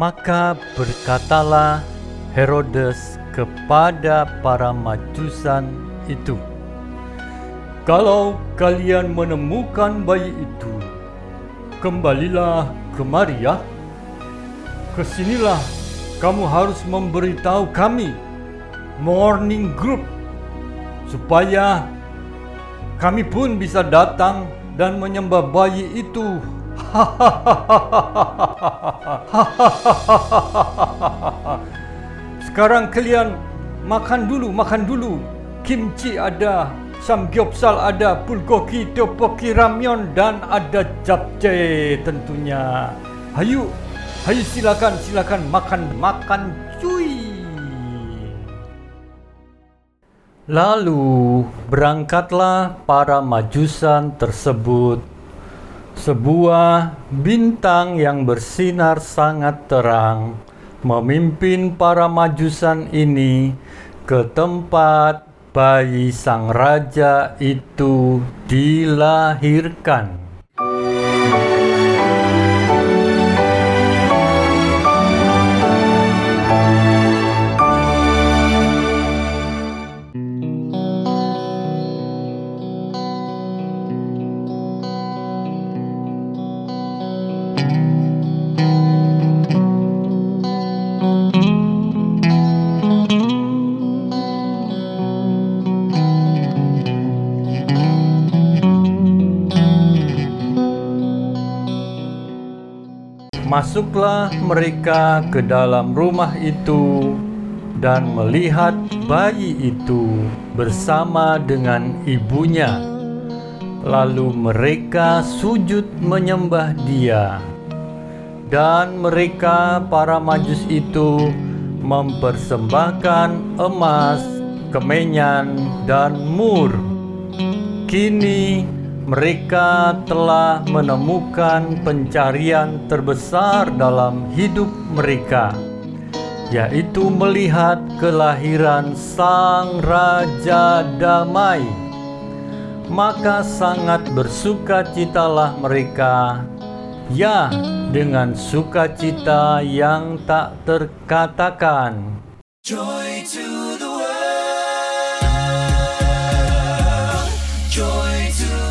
Maka berkatalah Herodes kepada para majusan itu, "Kalau kalian menemukan bayi itu, kembalilah kemari ya. Ke sinilah kamu harus memberitahu kami, morning group, supaya kami pun bisa datang dan menyembah bayi itu." Sekarang kalian makan dulu, makan dulu. Kimchi ada, samgyeopsal ada, bulgogi, tteokbokki, ramyeon dan ada japchae tentunya. Hayu, hayu silakan, silakan makan, makan cuy. Lalu berangkatlah para majusan tersebut. Sebuah bintang yang bersinar sangat terang memimpin para majusan ini ke tempat bayi sang raja itu dilahirkan. Masuklah mereka ke dalam rumah itu dan melihat bayi itu bersama dengan ibunya. Lalu mereka sujud menyembah dia. Dan mereka para majus itu mempersembahkan emas, kemenyan, dan mur. Kini mereka telah menemukan pencarian terbesar dalam hidup mereka, yaitu melihat kelahiran Sang Raja Damai. Maka sangat bersukacitalah mereka, ya, dengan sukacita yang tak terkatakan. Joy to the world. Joy to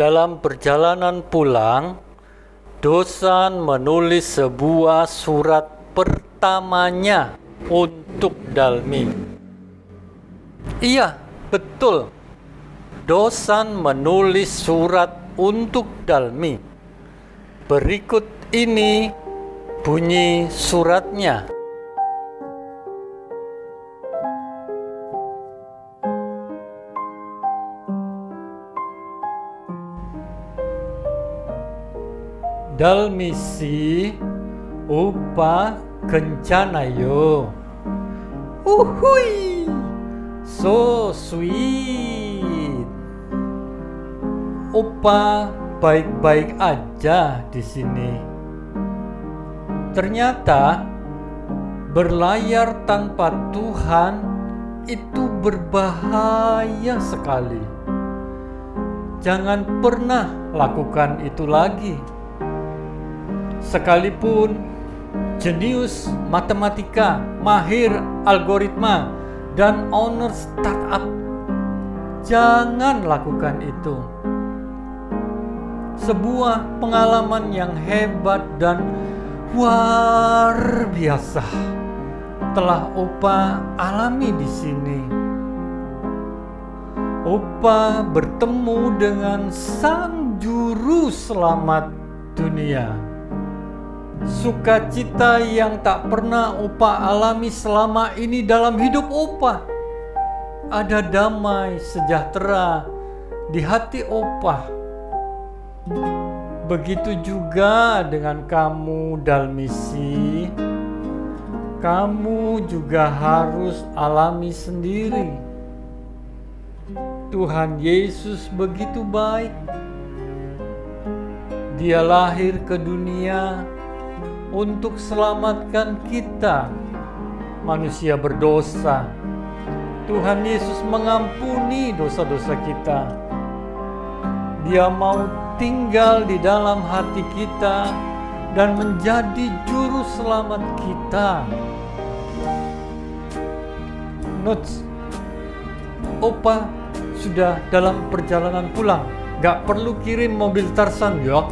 dalam perjalanan pulang, Dosan menulis sebuah surat pertamanya untuk Dalmi. Iya, betul. Dosan menulis surat untuk Dalmi. Berikut ini bunyi suratnya. Dalmisi upa kencanayo. Uhui, so sweet. Opa baik-baik aja di sini. Ternyata berlayar tanpa Tuhan itu berbahaya sekali. Jangan pernah lakukan itu lagi. Sekalipun jenius matematika, mahir algoritma, dan owner startup, jangan lakukan itu. Sebuah pengalaman yang hebat dan luar biasa telah Opa alami di sini. Opa bertemu dengan sang juru selamat dunia. Sukacita yang tak pernah Opa alami selama ini dalam hidup Opa. Ada damai sejahtera di hati Opa. Begitu juga dengan kamu Dalmisi. Kamu juga harus alami sendiri. Tuhan Yesus begitu baik. Dia lahir ke dunia untuk selamatkan kita, manusia berdosa. Tuhan Yesus mengampuni dosa-dosa kita. Dia mau tinggal di dalam hati kita dan menjadi juru selamat kita. Notes, Opa sudah dalam perjalanan pulang. Gak perlu kirim mobil Tarsan, yok.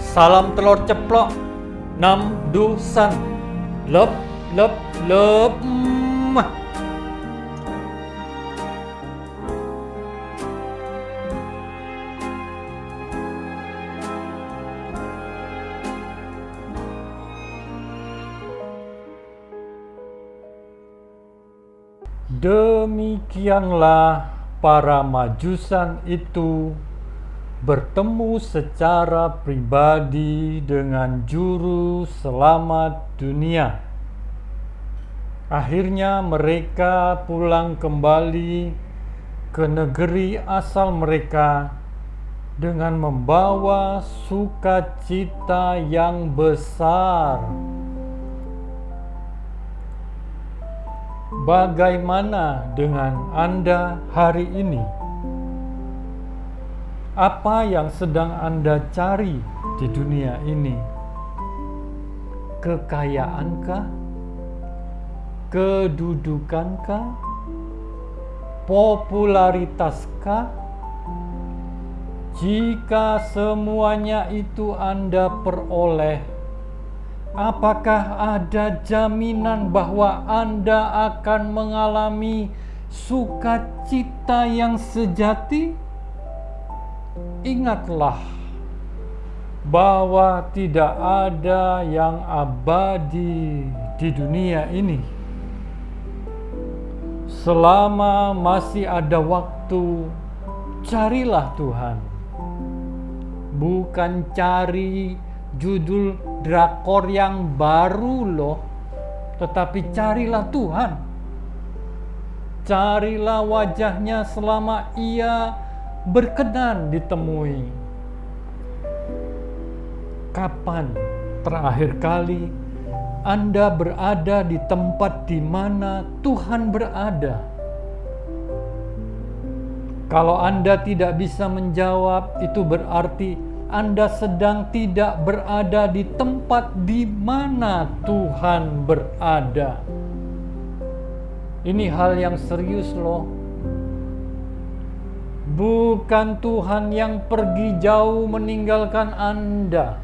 Salam telur ceplok, nam dusan, lep lep lep. Mwah. Demikianlah para majusan itu bertemu secara pribadi dengan juru selamat dunia. Akhirnya mereka pulang kembali ke negeri asal mereka dengan membawa sukacita yang besar. Bagaimana dengan Anda hari ini? Apa yang sedang Anda cari di dunia ini? Kekayaankah? Kedudukankah? Popularitaskah? Jika semuanya itu Anda peroleh, Apakah ada jaminan bahwa Anda akan mengalami sukacita yang sejati? Ingatlah bahwa tidak ada yang abadi di dunia ini. Selama masih ada waktu, carilah Tuhan, bukan cari judul drakor yang baru loh. Tetapi carilah Tuhan. Carilah wajahnya selama ia berkenan ditemui. Kapan terakhir kali Anda berada di tempat di mana Tuhan berada? Kalau Anda tidak bisa menjawab, itu berarti anda sedang tidak berada di tempat di mana Tuhan berada. Ini hal yang serius, loh. Bukan Tuhan yang pergi jauh meninggalkan Anda,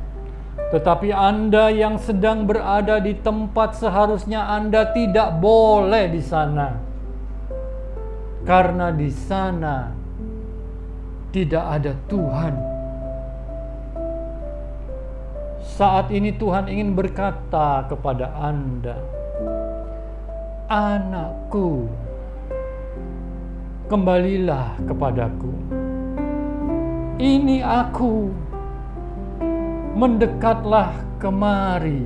tetapi Anda yang sedang berada di tempat seharusnya Anda tidak boleh di sana, karena di sana tidak ada Tuhan. Saat ini Tuhan ingin berkata kepada Anda, "Anakku, kembalilah kepadaku. Ini aku, mendekatlah kemari.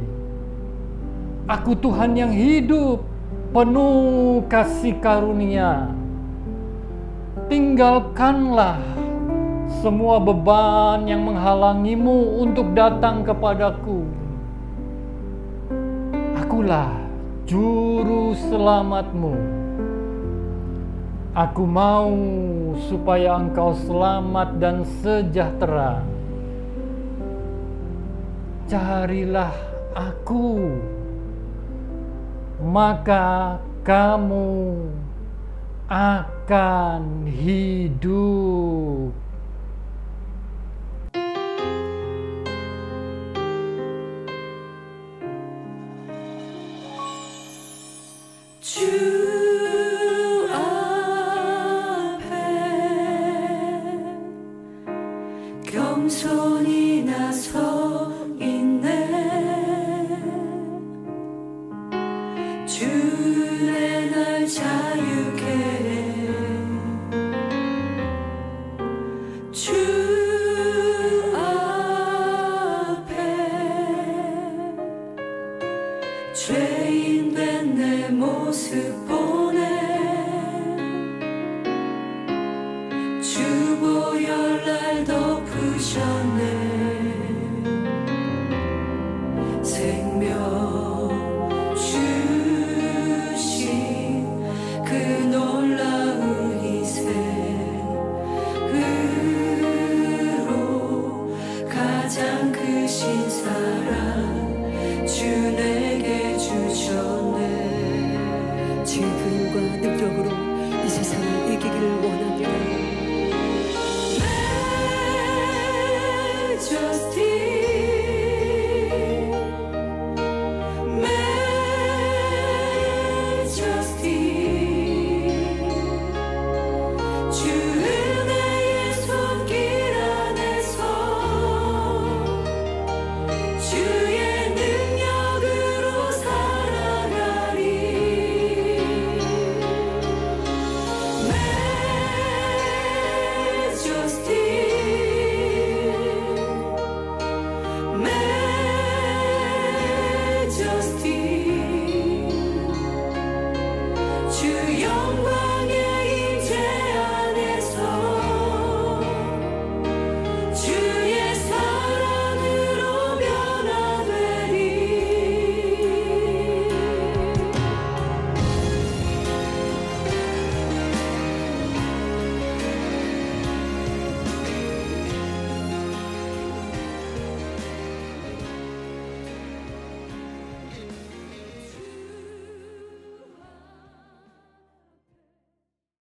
Aku Tuhan yang hidup, penuh kasih karunia. Tinggalkanlah semua beban yang menghalangimu untuk datang kepadaku. Akulah juru selamatmu. Aku mau supaya engkau selamat dan sejahtera. Carilah aku, maka kamu akan hidup. 주 just here.